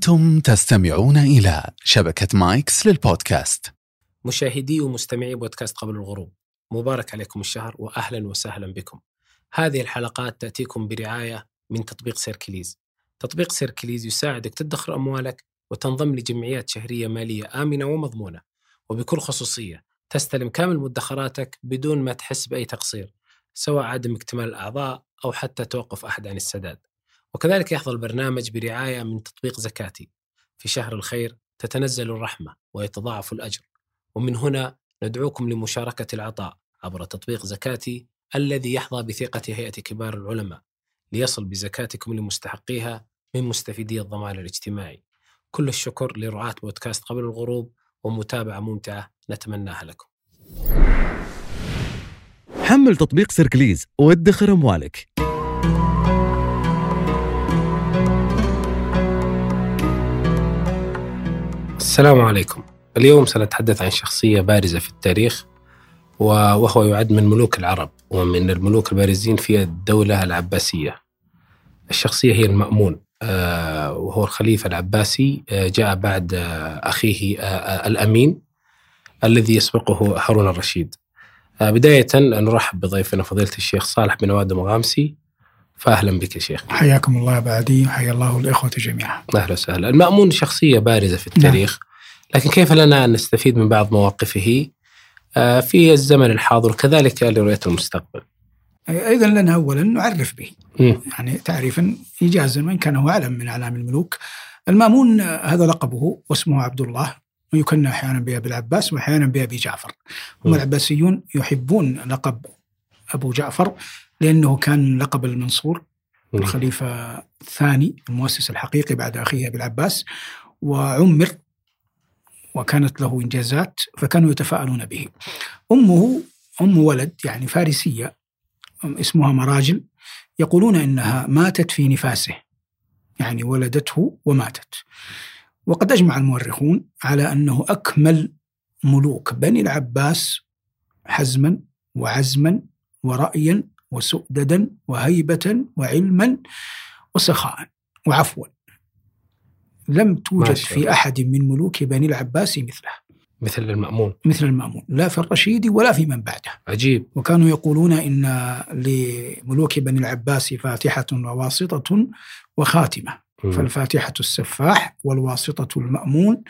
أنتم تستمعون إلى شبكة Mics للبودكاست. مشاهدي ومستمعي بودكاست قبل الغروب مبارك عليكم الشهر وأهلا وسهلا بكم. هذه الحلقات تأتيكم برعاية من تطبيق Circlys. تطبيق Circlys يساعدك تدخر أموالك وتنضم لجمعيات شهرية مالية آمنة ومضمونة. وبكل خصوصية تستلم كامل مدخراتك بدون ما تحس بأي تقصير سواء عدم اكتمال الأعضاء أو حتى توقف أحد عن السداد. وكذلك يحظى البرنامج برعاية من تطبيق زكاتي. في شهر الخير تتنزل الرحمة ويتضاعف الأجر. ومن هنا ندعوكم لمشاركة العطاء عبر تطبيق زكاتي الذي يحظى بثقة هيئة كبار العلماء ليصل بزكاتكم لمستحقيها من مستفيدي الضمان الاجتماعي. كل الشكر لرعاة بودكاست قبل الغروب ومتابعة ممتعة نتمناها لكم. حمل تطبيق سيركليز وادخر أموالك السلام عليكم. اليوم سنتحدث عن شخصية بارزة في التاريخ وهو يعد من ملوك العرب ومن الملوك البارزين في الدولة العباسية. الشخصية هي المأمون آه، وهو الخليفة العباسي آه، جاء بعد آه، أخيه الأمين الذي يسبقه هارون الرشيد. بداية نرحب بضيفنا فضيلة الشيخ صالح بن واد مغامسي. فأهلا بك يا شيخ. حياكم الله بعدي وحيا الله الإخوة جميعا. أهلا وسهلا. المأمون شخصية بارزة في التاريخ نعم. لكن كيف لنا أن نستفيد من بعض مواقفه؟ في الزمن الحاضر كذلك لرؤية المستقبل. أيضا لنا اولا نعرف به. م. يعني تعريفا ايجازا وإن كان هو علم من أعلام الملوك. المأمون هذا لقبه واسمه عبد الله ويكنى أحيانا بأبي العباس واحيانا بأبي جعفر. هم العباسيون يحبون لقب أبو جعفر لأنه كان لقب المنصور الخليفة الثاني المؤسس الحقيقي بعد أخيه أبي العباس وعمر وكانت له إنجازات فكانوا يتفاءلون به. أمه أم ولد يعني فارسية اسمها مراجل يقولون إنها ماتت في نفاسه يعني ولدته وماتت وقد أجمع المؤرخون على أنه أكمل ملوك بني العباس حزما وعزما ورايا وسؤددا وهيبة وعلما وسخاء وعفوا. لم توجد في أحد من ملوك بني العباس مثله. مثل المأمون. مثل المأمون. لا في الرشيد ولا في من بعده. عجيب. وكانوا يقولون إن لملوك بني العباس فاتحة وواسطة وخاتمة. م. فالفاتحة السفاح والواسطة المأمون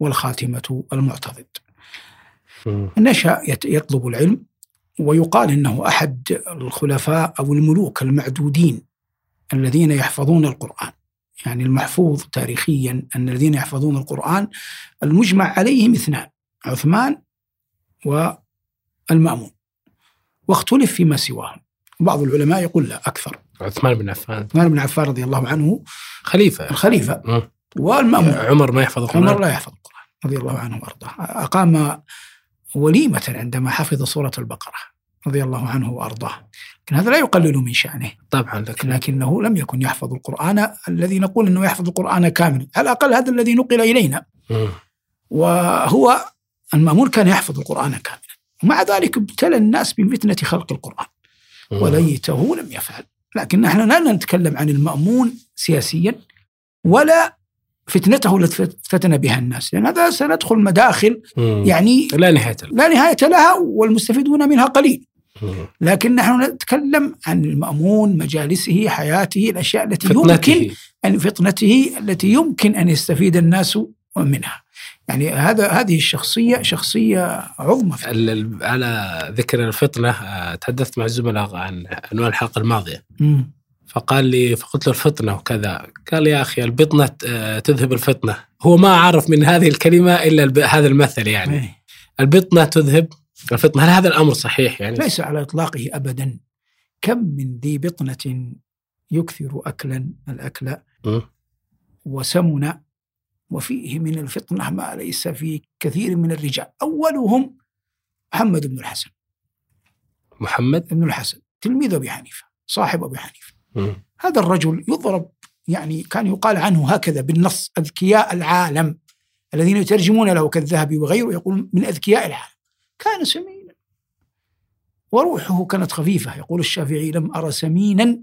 والخاتمة المعتضد. م. نشأ يطلب العلم ويقال إنه أحد الخلفاء أو الملوك المعدودين الذين يحفظون القرآن. يعني المحفوظ تاريخيا أن الذين يحفظون القرآن المجمع عليهم اثنان عثمان والمأمون. واختلف فيما سواهم. بعض العلماء يقول لا أكثر. عثمان بن عفان. عثمان بن عفان رضي الله عنه خليفة. الخليفة. م. والمأمون. عمر ما يحفظ القرآن. عمر لا يحفظ القرآن رضي الله عنه وأرضاه. أقام وليمة عندما حفظ سورة البقرة. رضي الله عنه وأرضاه. لكن هذا لا يقلل من شأنه. طبعا لكن لكنه لم يكن يحفظ القرآن. الذي نقول أنه يحفظ القرآن كاملا. على الأقل هذا الذي نقل إلينا. م. وهو المأمون كان يحفظ القرآن كاملا. ومع ذلك ابتلى الناس بفتنة خلق القرآن. وليته لم يفعل. لكن نحن لا نتكلم عن المأمون سياسيا. ولا فتنته التي فتن بها الناس. لأن هذا سندخل مداخل. يعني لا نهاية لها. لا نهاية لها والمستفيدون منها قليل. لكن نحن نتكلم عن المأمون مجالسه حياته الأشياء التي فطنته. يمكن أن فطنته التي يمكن أن يستفيد الناس منها يعني هذا هذه الشخصية شخصية عظمى على ذكر الفطنة آه، تحدثت مع الزملاء عن عنوان الحلقة الماضية م. فقال لي فقلت له الفطنة وكذا قال يا أخي البطنة آه، تذهب الفطنة هو ما عرف من هذه الكلمة إلا هذا المثل يعني أي. البطنة تذهب الفطنة هل هذا الأمر صحيح يعني؟ ليس على إطلاقه أبدا. كم من ذي بطنة يكثر أكلا الأكل؟ وسمن وفيه من الفطنة ما ليس في كثير من الرجال. أولهم محمد بن الحسن. محمد؟ بن الحسن. تلميذ أبي حنيفة. صاحب أبي حنيفة. هذا الرجل يضرب يعني كان يقال عنه هكذا بالنص أذكياء العالم الذين يترجمون له كالذهبي وغيره يقول من أذكياء العالم. كان سمينا. وروحه كانت خفيفة. يقول الشافعي لم أرى سمينا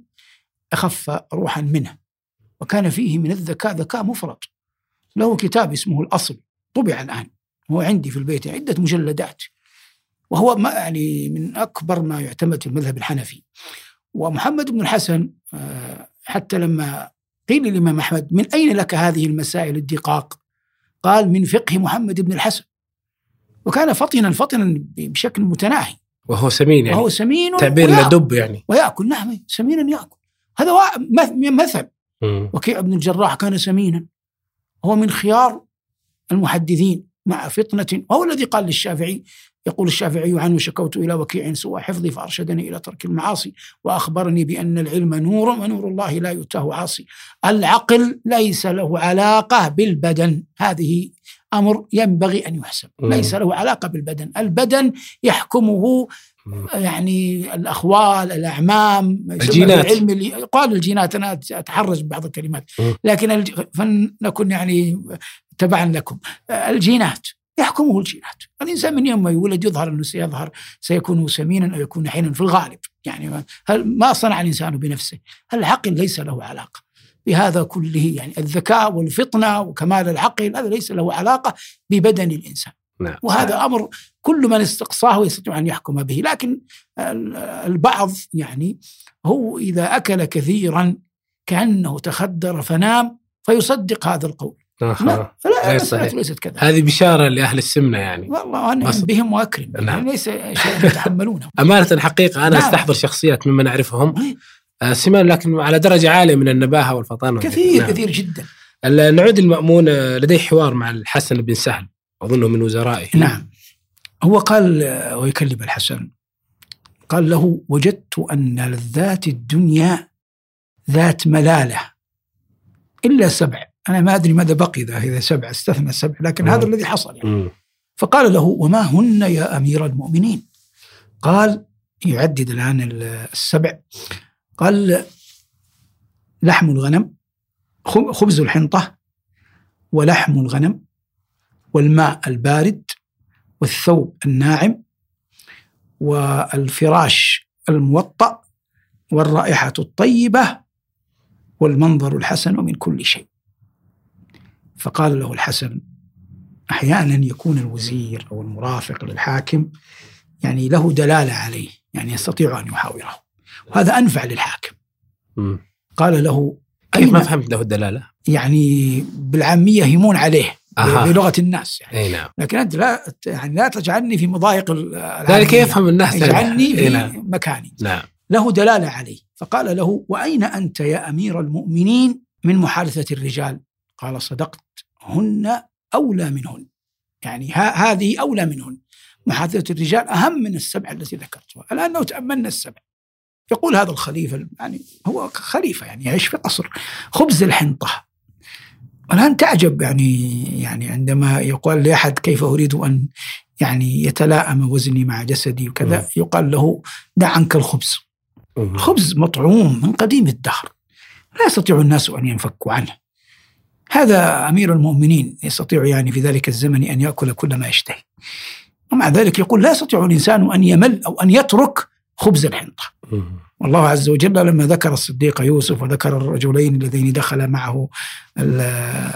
أخف روحا منه. وكان فيه من الذكاء ذكاء مفرط. له كتاب اسمه الأصل. طبع الآن. هو عندي في البيت عدة مجلدات. وهو ما يعني من أكبر ما يعتمد في المذهب الحنفي. ومحمد بن الحسن آه، حتى لما قيل للإمام أحمد من أين لك هذه المسائل الدقاق؟ قال من فقه محمد بن الحسن. وكان فطنا فطنا بشكل متناهي. وهو سمين يعني. وهو سمين تعبير. لدب يعني. ويأكل نعم سمينا يأكل. هذا مثل. وكيع بن الجراح كان سمينا. هو من خيار المحدثين مع فطنة. وهو الذي قال للشافعي يقول الشافعي عنه شكوت إلى وكيع سوى حفظي فأرشدني إلى ترك المعاصي وأخبرني بأن العلم نور ونور الله لا يؤتاه عاصي. العقل ليس له علاقة بالبدن. هذه أمر ينبغي أن يحسب. ليس له علاقة بالبدن البدن يحكمه. يعني الأخوال الأعمام ما يسمى الجينات. العلم اللي قال الجينات أنا أتحرج ببعض الكلمات. لكن الج... فلنكن يعني تبعا لكم الجينات يحكمه الجينات الإنسان من يوم ما يولد يظهر أنه سيظهر سيكون سمينا أو يكون حينا في الغالب يعني ما- هل ما صنع الإنسان بنفسه العقل ليس له علاقة بهذا كله يعني الذكاء والفطنة وكمال العقل هذا ليس له علاقة ببدن الإنسان نعم وهذا أمر كل من استقصاه يستطيع أن يحكم به، لكن ال- البعض يعني هو إذا أكل كثيرا كأنه تخدر فنام فيصدق هذا القول. لا المسألة صحيح. ليست كذلك. هذه بشارة لأهل السمنة يعني والله أنا بس- بهم وأكرم نعم. يعني ليس شيء يتحملونه. أمانة حقيقة أنا نعم. أستحضر شخصيات ممن أعرفهم إيه، سمان لكن على درجة عالية من النباهة والفطانة كثير نعم. كثير جدا. نعود المأمون آه، لديه حوار مع الحسن بن سهل أظنه من وزرائه نعم هو قال آه، ويكلم الحسن قال له وجدت أن لذات الدنيا ذات ملالة إلا سبع أنا ما أدري ماذا بقي إذا إذا سبع استثنى سبع لكن مم. هذا الذي حصل يعني. مم. فقال له وما هن يا أمير المؤمنين قال يعدد الآن ال- السبع قال لحم الغنم خب- خبز الحنطة ولحم الغنم والماء البارد والثوب الناعم والفراش الموطأ والرائحة الطيبة والمنظر الحسن من كل شيء. فقال له الحسن أحيانا يكون الوزير أو المرافق للحاكم يعني له دلالة عليه يعني يستطيع أن يحاوره. وهذا أنفع للحاكم. مم. قال له كيف ما فهمت له الدلالة؟ يعني بالعامية يهيمون عليه أها. بلغة الناس يعني. أي نعم. لكن أنت لا يعني لا تجعلني في مضايق ذلك. يفهم الناس. اجعلني في نعم. مكاني. نعم. له دلالة عليه. فقال له وأين أنت يا أمير المؤمنين من محادثة الرجال؟ قال صدقت هن أولى منهن. يعني ها هذه أولى منهن. محادثة الرجال أهم من السبع التي ذكرتها. الآن لو تأملنا السبع. يقول هذا الخليفة يعني هو خليفة يعني يعيش في قصر. خبز الحنطة. الآن تعجب يعني يعني عندما يقال لأحد كيف أريد أن يعني يتلائم وزني مع جسدي وكذا يقال له دع عنك الخبز. خبز مطعوم من قديم الدهر لا يستطيع الناس أن ينفكوا عنه. هذا أمير المؤمنين يستطيع يعني في ذلك الزمن أن يأكل كل ما يشتهي. ومع ذلك يقول لا يستطيع الإنسان أن يمل أو أن يترك خبز الحنطة. والله عز وجل لما ذكر الصديق يوسف وذكر الرجلين اللذين دخل معه ال-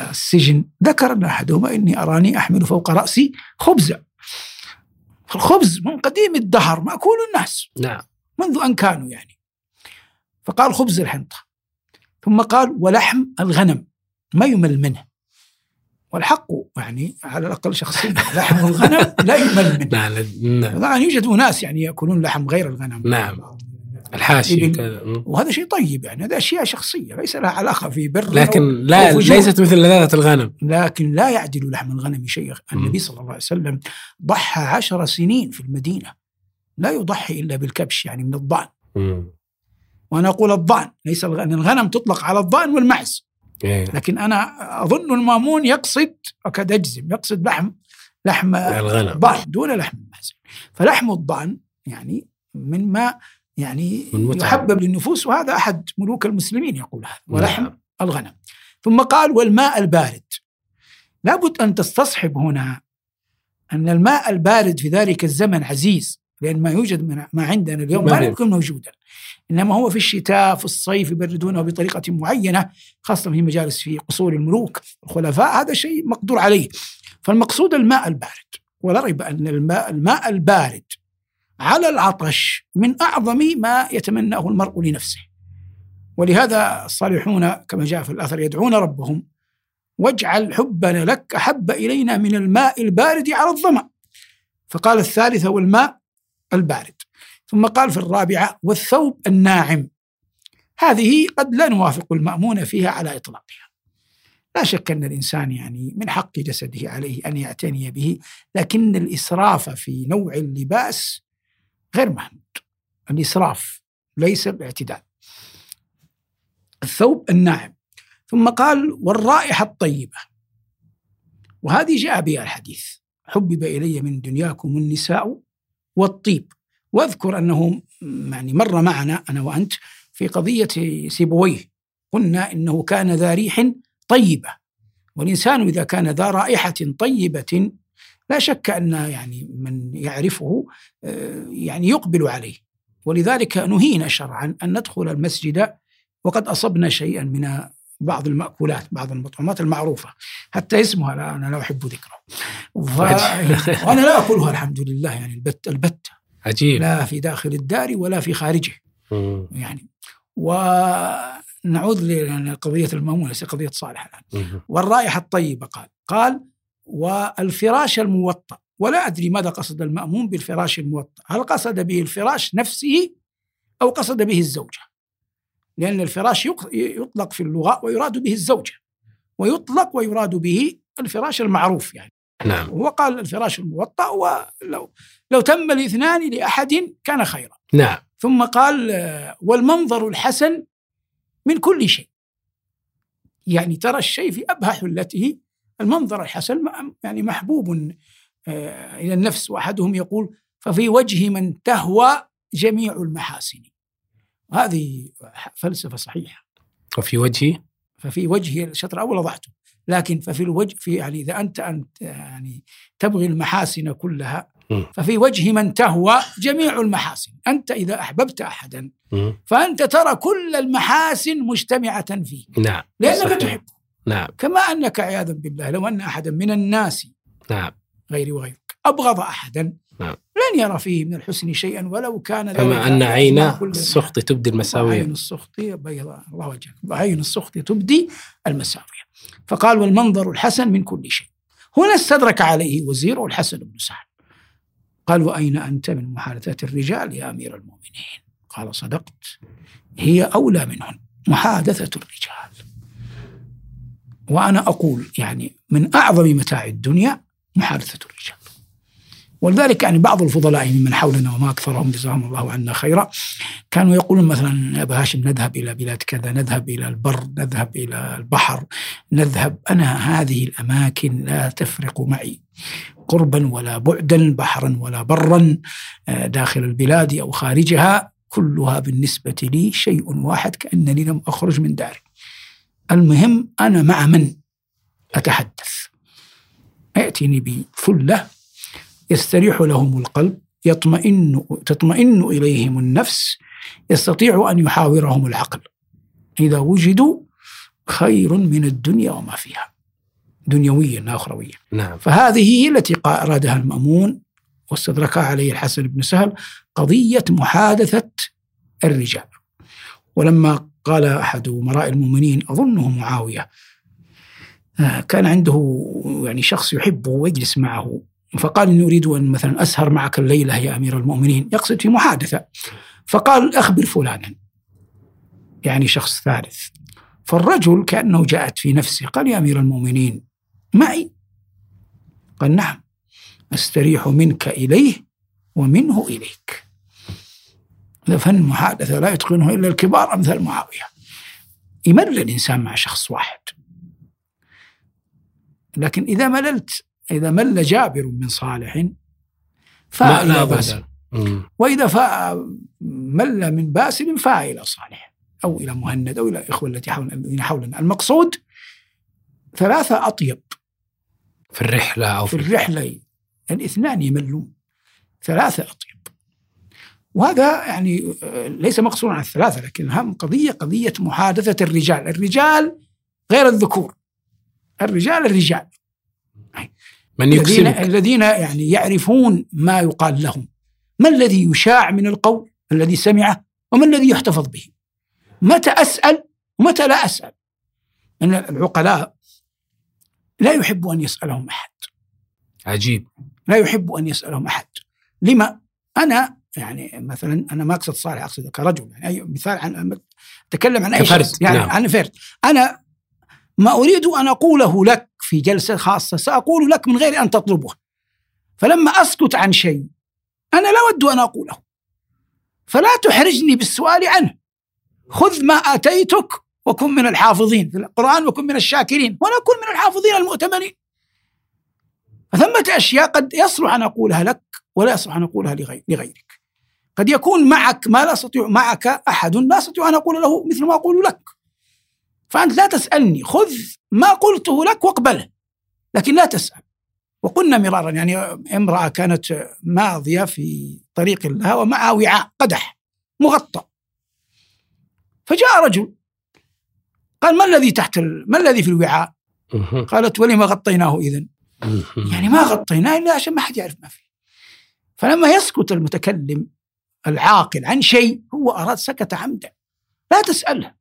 السجن ذكر أحدهما إني أراني أحمل فوق رأسي خبزا الخبز من قديم الدهر مأكول الناس. نعم. منذ أن كانوا يعني. فقال خبز الحنطة. ثم قال ولحم الغنم ما يمل منه. والحق يعني على الأقل شخصيا لحم الغنم لا يمل منه. نعم نعم. يوجد أناس يعني يأكلون لحم غير الغنم. نعم. الحاشي. كذا. وهذا شيء طيب يعني هذا أشياء شخصية ليس لها علاقة في بر لكن أو- لا أو. ليست مثل لذاذة الغنم لكن لا يعدل لحم الغنم شيء النبي. صلى الله عليه وسلم ضحى عشر سنين في المدينة لا يضحي إلا بالكبش يعني من الضأن. وأنا أقول الضأن ليس الغنم الغنم تطلق على الضأن والمعز إيه. لكن أنا أظن المامون يقصد اكاد اجزم يقصد لحم لحم الغنم ضأن دون لحم المعز فلحم الضأن يعني مما يعني. يحبب للنفوس وهذا أحد ملوك المسلمين يقول هذا ولحم نعم. الغنم ثم قال والماء البارد لابد أن تستصحب هنا أن الماء البارد في ذلك الزمن عزيز لأن ما يوجد من ما عندنا اليوم ما. يكون موجودا إنما هو في الشتاء في الصيف يبردونه بطريقة معينة خاصة في مجالس في قصور الملوك الخلفاء هذا شيء مقدور عليه فالمقصود الماء البارد ولا ريب أن الماء, الماء البارد على العطش من أعظم ما يتمناه المرء لنفسه. ولهذا الصالحون كما جاء في الأثر يدعون ربهم واجعل حبنا لك أحب إلينا من الماء البارد على الظمأ. فقال الثالثة والماء البارد. ثم قال في الرابعة والثوب الناعم. هذه قد لا نوافق المأمون فيها على إطلاقها. لا شك أن الإنسان يعني من حق جسده عليه أن يعتني به لكن الإسراف في نوع اللباس غير محمود الإسراف ليس الاعتدال الثوب الناعم. ثم قال والرائحة الطيبة. وهذه جاء بها الحديث. حبب إلي من دنياكم النساء والطيب. واذكر أنه يعني مر معنا أنا وأنت في قضية سيبويه. قلنا إنه كان ذا ريح طيبة. والإنسان إذا كان ذا رائحة طيبة لا شك أن يعني من يعرفه آه، يعني يقبل عليه. ولذلك نهينا شرعا أن ندخل المسجد وقد أصبنا شيئا من بعض المأكولات بعض المطعومات المعروفة. حتى اسمها لا أنا لا أحب ذكره. ف... وأنا لا أكلها الحمد لله يعني البت البتة. عجيب. لا في داخل الدار ولا في خارجه. مم. يعني ونعود لقضية المأمون ليس قضية صالح الآن. والرائحة الطيبة قال قال والفراش الموطأ. ولا أدري ماذا قصد المأمون بالفراش الموطأ. هل قصد به الفراش نفسه أو قصد به الزوجة؟ لأن الفراش يطلق في اللغة ويراد به الزوجة. ويطلق ويراد به الفراش المعروف يعني. نعم. هو قال الفراش الموطأ ولو لو تم الاثنان لأحد كان خيرا. نعم. ثم قال والمنظر الحسن من كل شيء. يعني ترى الشيء في أبهى حلته المنظر الحسن يعني محبوب آه، إلى النفس. وأحدهم يقول ففي وجه من تهوى جميع المحاسن. هذه فلسفة صحيحة. وفي وجهي ففي وجه الشطر الأول وضعته. لكن ففي الوجه في يعني إذا أنت أنت يعني تبغي المحاسن كلها. ففي وجه من تهوى جميع المحاسن. أنت إذا أحببت أحدا. فأنت ترى كل المحاسن مجتمعة فيه. نعم. لأنك صحيح. نعم. كما أنك عياذا بالله لو أن أحدا من الناس نعم. غيري وغيرك أبغض أحدا نعم. لن يرى فيه من الحسن شيئا ولو كان كما أن عين السخط تبدي المساوية. عين السخط بيضاء الله وجهك. عين السخط تبدي المساوية. فقال والمنظر الحسن من كل شيء. هنا استدرك عليه وزيره الحسن بن سعد قال وأين أنت من محادثة الرجال يا أمير المؤمنين؟ قال صدقت. هي أولى منهن. محادثة الرجال. وأنا أقول يعني من أعظم متاع الدنيا محادثة الرجال. ولذلك يعني بعض الفضلاء ممن حولنا وما أكثرهم جزاهم الله عنا خيرا كانوا يقولون مثلا يا أبا هاشم نذهب إلى بلاد كذا نذهب إلى البر نذهب إلى البحر نذهب. أنا هذه الأماكن لا تفرق معي. قربا ولا بعدا بحرا ولا برا آه، داخل البلاد أو خارجها كلها بالنسبة لي شيء واحد كأنني لم أخرج من داري. المهم أنا مع من أتحدث؟ يأتيني بفلة يستريح لهم القلب يطمئن تطمئن إليهم النفس يستطيع أن يحاورهم العقل. إذا وجدوا خير من الدنيا وما فيها. دنيويا لا أخرويا. نعم. فهذه هي التي أرادها المأمون واستدركها عليه الحسن بن سهل قضية محادثة الرجال. ولما قال أحد أمراء المؤمنين أظنه معاوية. آه، كان عنده يعني شخص يحبه ويجلس معه. فقال إني أريد أن مثلا أسهر معك الليلة يا أمير المؤمنين. يقصد في محادثة. فقال أخبر فلانا. يعني شخص ثالث. فالرجل كأنه جاءت في نفسه قال يا أمير المؤمنين معي. قال نعم أستريح منك إليه ومنه إليك. هذا فن المحادثة لا يتقنه إلا الكبار أمثال معاوية يمل الإنسان مع شخص واحد. لكن إذا مللت إذا مل جابر من صالح لا فإلى لا باسل. وإذا فا مل من باسل فا إلى صالح. أو إلى مهند أو إلى الإخوة التي حولنا حولنا المقصود ثلاثة أطيب. في الرحلة أو في في الرحلة. الاثنان يملون. ثلاثة أطيب. وهذا يعني آه، ليس مقصورا على الثلاثة لكن أهم قضية قضية محادثة الرجال. الرجال غير الذكور. الرجال الرجال. من الذين, الذين يعني يعرفون ما يقال لهم. ما الذي يشاع من القول الذي سمعه؟ وما الذي يحتفظ به؟ متى أسأل ومتى لا أسأل؟ أن العقلاء لا يحب أن يسألهم أحد. عجيب. لا يحب أن يسألهم أحد. لما؟ أنا يعني مثلا أنا ما أقصد صالح أقصد كرجل يعني أي مثال عن أتكلم عن أي كفرد، شخص يعني نعم. عن فرد. أنا ما أريد أن أقوله لك في جلسة خاصة سأقول لك من غير أن تطلبه فلما أسكت عن شيء أنا لا أود أن أقوله. فلا تحرجني بالسؤال عنه. خذ ما آتيتك وكن من الحافظين في القرآن وكن من الشاكرين ولا كن من الحافظين المؤتمنين فثمة أشياء قد يصلح أن أقولها لك ولا يصلح أن أقولها لغير لغيرك. قد يكون معك ما لا أستطيع معك أحد لا أستطيع أن أقول له مثل ما أقول لك. فأنت لا تسألني خذ ما قلته لك واقبله. لكن لا تسأل. وقلنا مرارا يعني امرأة كانت ماضية في طريق لها ومعها وعاء قدح مغطى. فجاء رجل قال ما الذي تحت ال... ما الذي في الوعاء؟ قالت ولما غطيناه مهم. يعني ما غطيناه إلا عشان ما حد يعرف ما فيه. فلما يسكت المتكلم العاقل عن شيء هو أراد سكت عمدا. لا تسأله.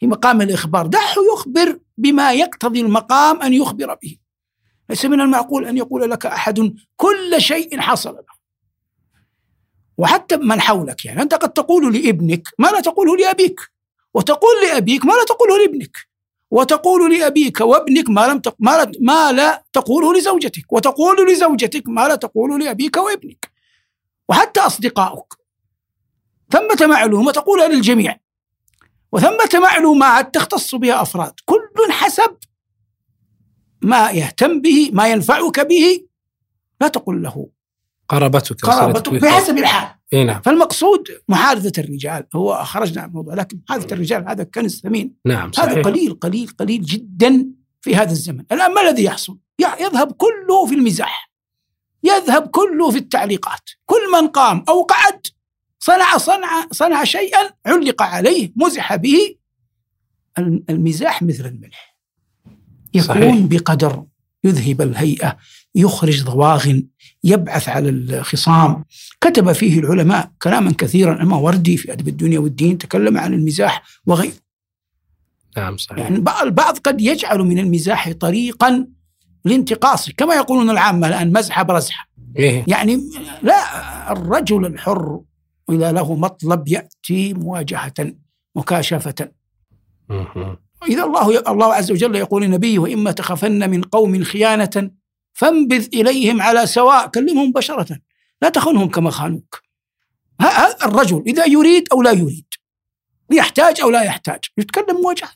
في مقام الإخبار دعه يخبر بما يقتضي المقام أن يخبر به. ليس من المعقول أن يقول لك أحد كل شيء حصل له. وحتى من حولك يعني أنت قد تقول لابنك ما لا تقوله لأبيك وتقول لأبيك ما لا تقوله لابنك وتقول لأبيك وابنك ما لم تق... ما, لا... ما لا تقوله لزوجتك وتقول لزوجتك ما لا تقوله لأبيك وابنك. وحتى أصدقائك ثمة معلومة تقولها للجميع وثمة معلومات تختص بها أفراد. كل حسب ما يهتم به ما ينفعك به لا تقل له. قرابتك قرابتك بحسب الحال. إي نعم. فالمقصود محادثة الرجال. هو خرجنا عن الموضوع لكن محادثة الرجال هذا كنز ثمين. نعم هذا صحيح. قليل قليل قليل جدا في هذا الزمن. الآن ما الذي يحصل؟ يذهب كله في المزاح. يذهب كله في التعليقات. كل من قام أو قعد صنع صنع صنع شيئا علق عليه مزح به الم- المزاح مثل الملح. يكون صحيح. بقدر يذهب الهيئة يخرج ضواغن يبعث على الخصام. كتب فيه العلماء كلاما كثيرا. أما وردي في أدب الدنيا والدين تكلم عن المزاح وغيره. نعم صحيح. يعني البع- البعض قد يجعل من المزاح طريقا لانتقاصه كما يقولون العامة الآن مزحة برزحة. إيه. يعني لا الرجل الحر إذا له مطلب يأتي مواجهة مكاشفة. إذا الله الله عز وجل يقول لنبيه وإما تخافن من قوم خيانة فانبذ إليهم على سواء كلمهم مباشرة لا تخونهم كما خانوك. ه- ه- الرجل إذا يريد أو لا يريد يحتاج أو لا يحتاج يتكلم مواجهة.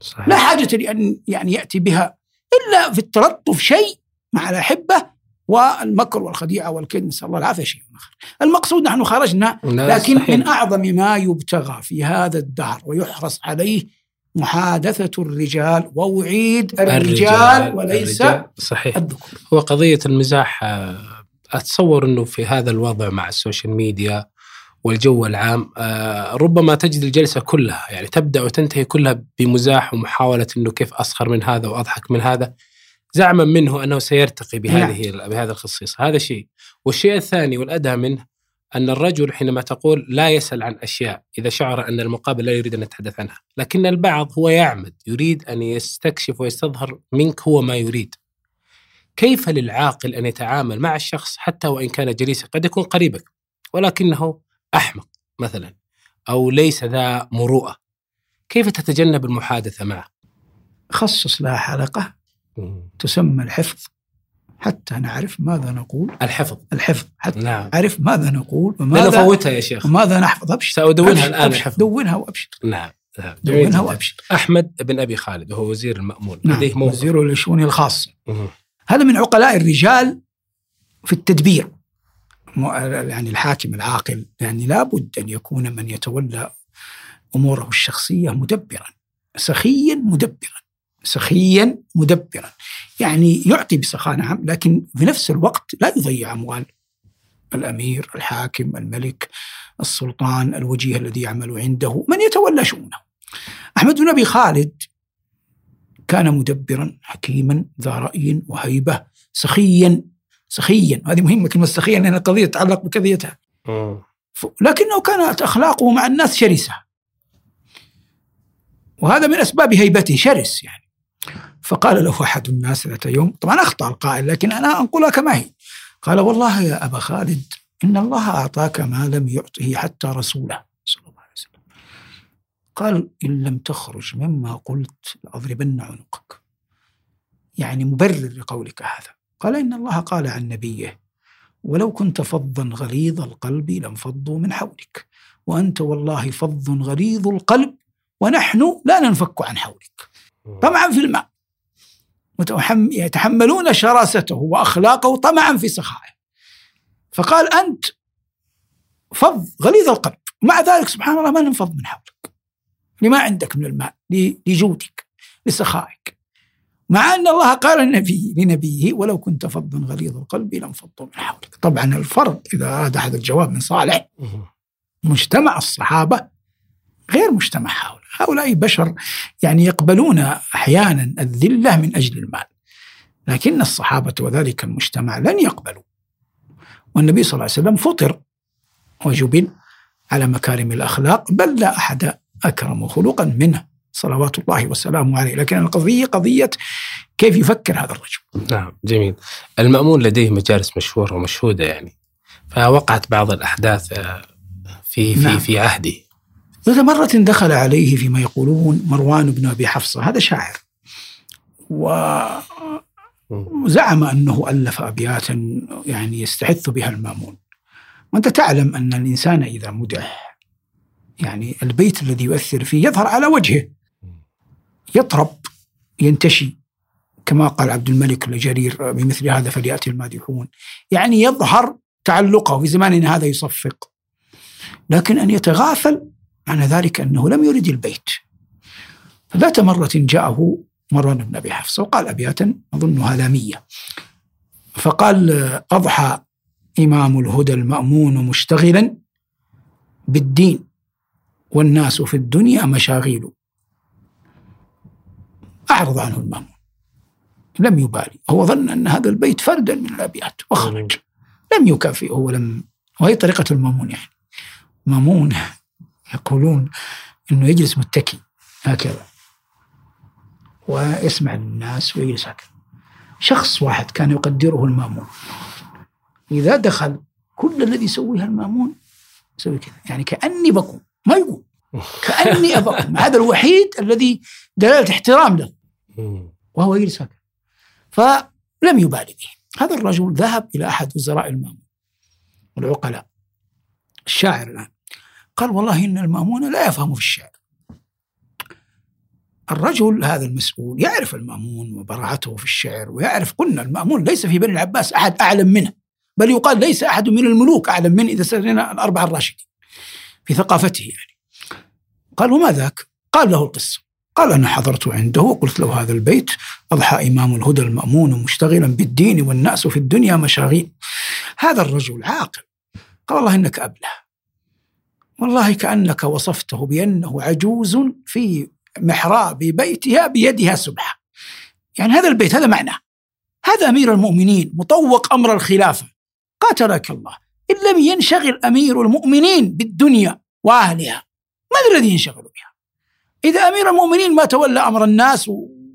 صحيح. لا حاجة لأن يعني يأتي بها إلا في التلطف شيء مع الأحبة والمكر والخديعة والكيد نسأل الله العافية شيء آخر المقصود نحن خرجنا لكن صحيح. من أعظم ما يبتغى في هذا الدهر ويحرص عليه محادثة الرجال وأعيد الرجال, وليس الرجال. صحيح الذكور هو قضية المزاح آه، أتصور أنه في هذا الوضع مع ال social media والجو العام آه، ربما تجد الجلسة كلها يعني تبدأ وتنتهي كلها بمزاح ومحاولة أنه كيف أسخر من هذا وأضحك من هذا زعما منه أنه سيرتقي بهذه بهذا الخصيصة هذا شيء. والشيء الثاني والأدهى منه أن الرجل حينما تقول لا يسأل عن أشياء إذا شعر أن المقابل لا يريد أن يتحدث عنها. لكن البعض هو يعمد يريد أن يستكشف ويستظهر منك هو ما يريد. كيف للعاقل أن يتعامل مع الشخص حتى وإن كان جليسا؟ قد يكون قريبك ولكنه أحمق مثلا أو ليس ذا مروءة. كيف تتجنب المحادثة معه؟ خصص لها حلقة تسمى الحفظ حتى نعرف ماذا نقول. الحفظ. الحفظ حتى نعم. نعرف ماذا نقول وماذا نفوتها يا شيخ. وماذا نحفظ. أبشر. سأدونها أبشر، الآن. أبشر. دونها وأبشر. نعم نعم. دونها جداً. وأبشر. أحمد بن أبي خالد وهو وزير المأمون. نعم لديه موقف. وزير للشؤون الخاصة مهم. هذا من عقلاء الرجال في التدبير. يعني الحاكم العاقل يعني لابد أن يكون من يتولى أموره الشخصية مدبرا سخيا مدبرا سخيا مدبرا. يعني يعطي بسخاء نعم لكن في نفس الوقت لا يضيع أموال الأمير الحاكم الملك السلطان الوجيه الذي يعمل عنده من يتولى شؤونه. أحمد بن أبي خالد كان مدبرا حكيما ذا رأي وهيبة سخيا سخيا. هذه مهمة كلمة سخيا لأن القضية تتعلق بكذيتها. لكنه كانت أخلاقه مع الناس شرسة. وهذا من أسباب هيبته شرس يعني. فقال له أحد الناس ذات يوم طبعا أخطأ القائل لكن أنا أنقلها كما هي. قال والله يا أبا خالد إن الله أعطاك ما لم يعطه حتى رسوله. صلى الله عليه وسلم. قال إن لم تخرج مما قلت لأضربن عنقك. يعني مبرر لقولك هذا. قال إن الله قال عن نبيه ولو كنت فظا غليظ القلب لانفضوا من حولك وأنت والله فظ غليظ القلب ونحن لا ننفك عن حولك. طمعا في الماء. يتحملون شراسته وأخلاقه طمعا في سخائه. فقال أنت فظ غليظ القلب مع ذلك سبحان الله ما ننفض من حولك. لما عندك من الماء؟ لجودك لسخائك. مع أن الله قال النبي لنبيه ولو كنت فظا غليظ القلب لانفضوا من حولك. طبعا الفرق إذا أراد أحد الجواب من صالح مجتمع الصحابة غير مجتمع هؤلاء. هؤلاء بشر يعني يقبلون أحيانا الذلة من أجل المال. لكن الصحابة وذلك المجتمع لن يقبلوا. والنبي صلى الله عليه وسلم فطر وجبل على مكارم الأخلاق بل لا أحد أكرم خلقا منه. صلوات الله وسلامه عليه. لكن القضية قضية كيف يفكر هذا الرجل. نعم جميل. المأمون لديه مجالس مشهورة ومشهودة يعني فوقعت بعض الأحداث آه، في في نعم. في عهده. ذات مرة دخل عليه فيما يقولون مروان بن أبي حفصة؟ هذا شاعر. وزعم أنه ألف أبياتا يعني يستحث بها المأمون. وأنت تعلم أن الإنسان إذا مدح يعني البيت الذي يؤثر فيه يظهر على وجهه؟ يطرب ينتشي كما قال عبد الملك الجرير بمثل هذا فليأتي المادحون يعني يظهر تعلقه في زماننا هذا يصفق. لكن أن يتغافل معنى ذلك أنه لم يرد البيت. فذات مرة جاءه مروان بن أبي حفصة وقال أبياتا أظنها لامية. فقال أضحى إمام الهدى المأمون مشتغلا بالدين والناس في الدنيا مشاغيل. أعرض عنه المأمون. لم يبالي. هو ظن أن هذا البيت فردا من الأبيات. وخرج. لم يكافئه ولم وهي طريقة المأمون يعني. مأمون يقولون أنه يجلس متكي هكذا. ويسمع الناس ويجلس هكذا. شخص واحد كان يقدره المأمون. إذا دخل كل الذي يسويه المأمون يسوي كذا. يعني كأني بكم ما يقول كأني أبكم هذا الوحيد الذي دلالة احترام له. وهو يجلس هكذا فلم يبالي به هذا الرجل ذهب إلى أحد وزراء المأمون والعقلاء الشاعر الآن. قال والله إن المأمون لا يفهم في الشعر. الرجل هذا المسؤول يعرف المأمون وبراعته في الشعر ويعرف قلنا المأمون ليس في بني العباس أحد أعلم منه بل يقال ليس أحد من الملوك أعلم منه إذا سرنا الأربعة الراشدين في ثقافته يعني. قال وما ذاك؟ قال له القصة. قال أنا حضرت عنده وقلت له هذا البيت أضحى إمام الهدى المأمون مشتغلا بالدين والناس في الدنيا مشاغيل. هذا الرجل عاقل. قال والله إنك أبله والله كأنك وصفته بأنه عجوز في محراب بيتها بيدها سبحة يعني هذا البيت هذا معناه هذا أمير المؤمنين مطوق أمر الخلافة. قاتلك الله. إن لم ينشغل أمير المؤمنين بالدنيا وأهلها من الذي ينشغل بها؟ إذا أمير المؤمنين ما تولى أمر الناس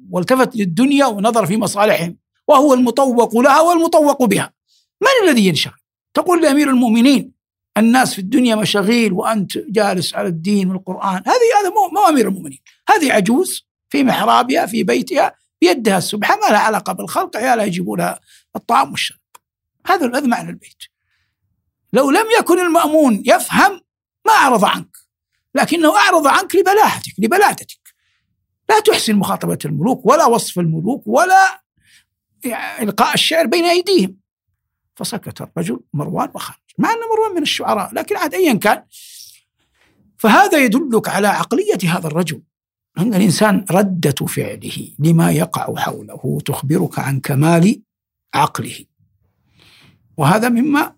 والتفت للدنيا ونظر في مصالحهم وهو المطوق لها والمطوق بها من الذي ينشغل؟ تقول لأمير المؤمنين الناس في الدنيا مشاغيل وأنت جالس على الدين والقرآن هذه هذا مو أمير المؤمنين هذه عجوز في محرابها في بيتها بيدها السبحة ما لها علاقة بالخلق عيالها يجيبوا لها الطعام والشرب هذا هذا معنى البيت. لو لم يكن المأمون يفهم ما أعرض عنك. لكنه أعرض عنك لبلاهتك لبلادتك. لا تحسن مخاطبة الملوك ولا وصف الملوك ولا إلقاء الشعر بين أيديهم. فسكت الرجل مروان وخرج مع أن مروان من الشعراء لكن عاد أيا كان. فهذا يدلك على عقلية هذا الرجل. أن الإنسان ردة فعله لما يقع حوله تخبرك عن كمال عقله. وهذا مما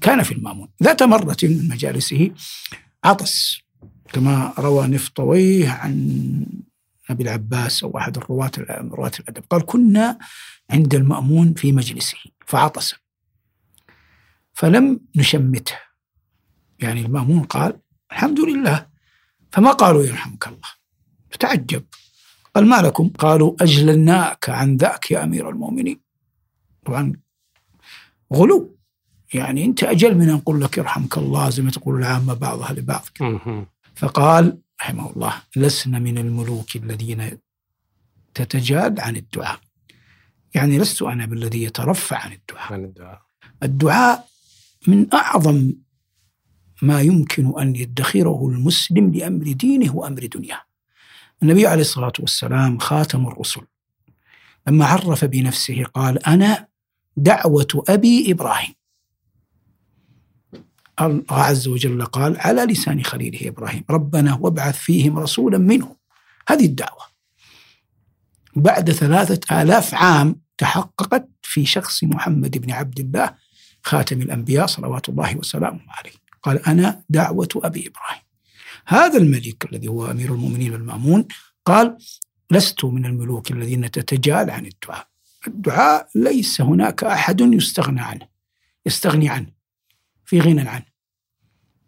كان في المأمون. ذات مرة من مجالسه عطس كما روى نفطويه عن أبي العباس أو أحد الرواة رواة الأدب. قال كنا عند المأمون في مجلسه فعطس. فلم نشمته. يعني المأمون قال الحمد لله. فما قالوا يرحمك الله؟ فتعجب قال ما لكم؟ قالوا أجلناك عن ذاك يا أمير المؤمنين. طبعا غلو. يعني أنت أجل من أن نقول لك يرحمك الله. زي ما تقول العامة بعضها لبعض. فقال رحمه الله لسنا من الملوك الذين تتجاد عن الدعاء. يعني لست أنا بالذي يترفع عن الدعاء. عن الدعاء. الدعاء من أعظم ما يمكن أن يدخره المسلم لأمر دينه وأمر دنياه. النبي عليه الصلاة والسلام خاتم الرسل. لما عرف بنفسه قال أنا دعوة أبي إبراهيم. الله عز وجل قال على لسان خليله إبراهيم ربنا وابعث فيهم رسولا منهم. هذه الدعوة. بعد ثلاثة آلاف عام تحققت في شخص محمد بن عبد الله خاتم الأنبياء صلوات الله وسلامه عليه. قال أنا دعوة أبي إبراهيم. هذا الملك الذي هو أمير المؤمنين المأمون قال لست من الملوك الذين تتجال عن الدعاء. الدعاء ليس هناك أحد يستغنى عنه يستغني عنه. في غنى عنه.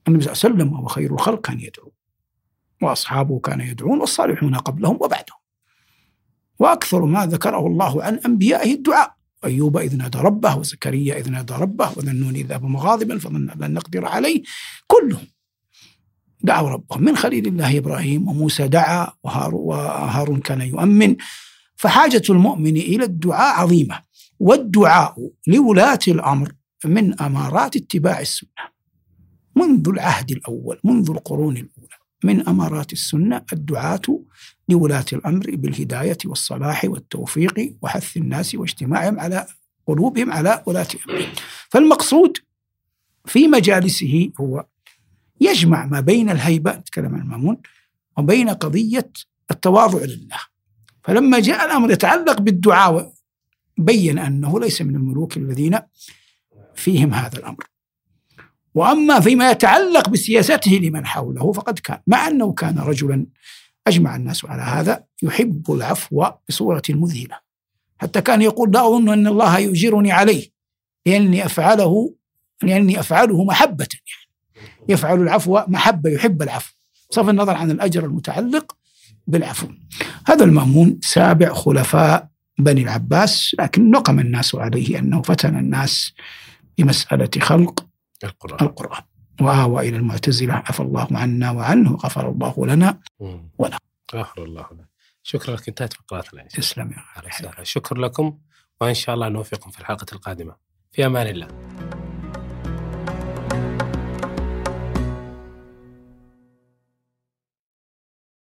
النبي صلى الله عليه وسلم وهو خير الخلق كان يدعو وأصحابه كانوا يدعون والصالحون قبلهم وبعدهم. وأكثر ما ذكره الله عن أنبيائه الدعاء. أيوب إذ نادى ربه وزكريا إذ نادى ربه وذنون إذ ذهب مغاضبا فظن أن لن نقدر عليه. كلهم دعوا ربهم. من خليل الله إبراهيم وموسى دعا وهارون كان يؤمن. فحاجة المؤمن إلى الدعاء عظيمة. والدعاء لولاة الأمر من أمارات اتباع السنة منذ العهد الأول منذ القرون الأولى. من أمارات السنة الدعاة لولاة الأمر بالهداية والصلاح والتوفيق وحث الناس واجتماعهم على قلوبهم على ولاة أمرهم فالمقصود في مجالسه هو يجمع ما بين الهيبة نتكلم عن المأمون وبين قضية التواضع لله. فلما جاء الأمر يتعلق بالدعاء بين أنه ليس من الملوك الذين فيهم هذا الأمر. وأما فيما يتعلق بسياسته لمن حوله فقد كان مع أنه كان رجلا أجمع الناس على هذا يحب العفو بصورة مذهلة. حتى كان يقول لا أظن أن الله يؤجرني عليه لأني أفعله لأني أفعله محبة يعني. يفعل العفو محبة يحب العفو. بصرف النظر عن الأجر المتعلق بالعفو. هذا المأمون سابع خلفاء بني العباس لكن نقم الناس عليه أنه فتن الناس بمسألة خلق القرآن. القرآن. وآوى إلى المعتزلة عفى الله عنا وعنه وغفر الله لنا وله غفر الله لنا. شكرا لك. انتهت فقراتنا. تسلم يا. شكرا لكم وإن شاء الله نوفقكم في الحلقة القادمة. في أمان الله.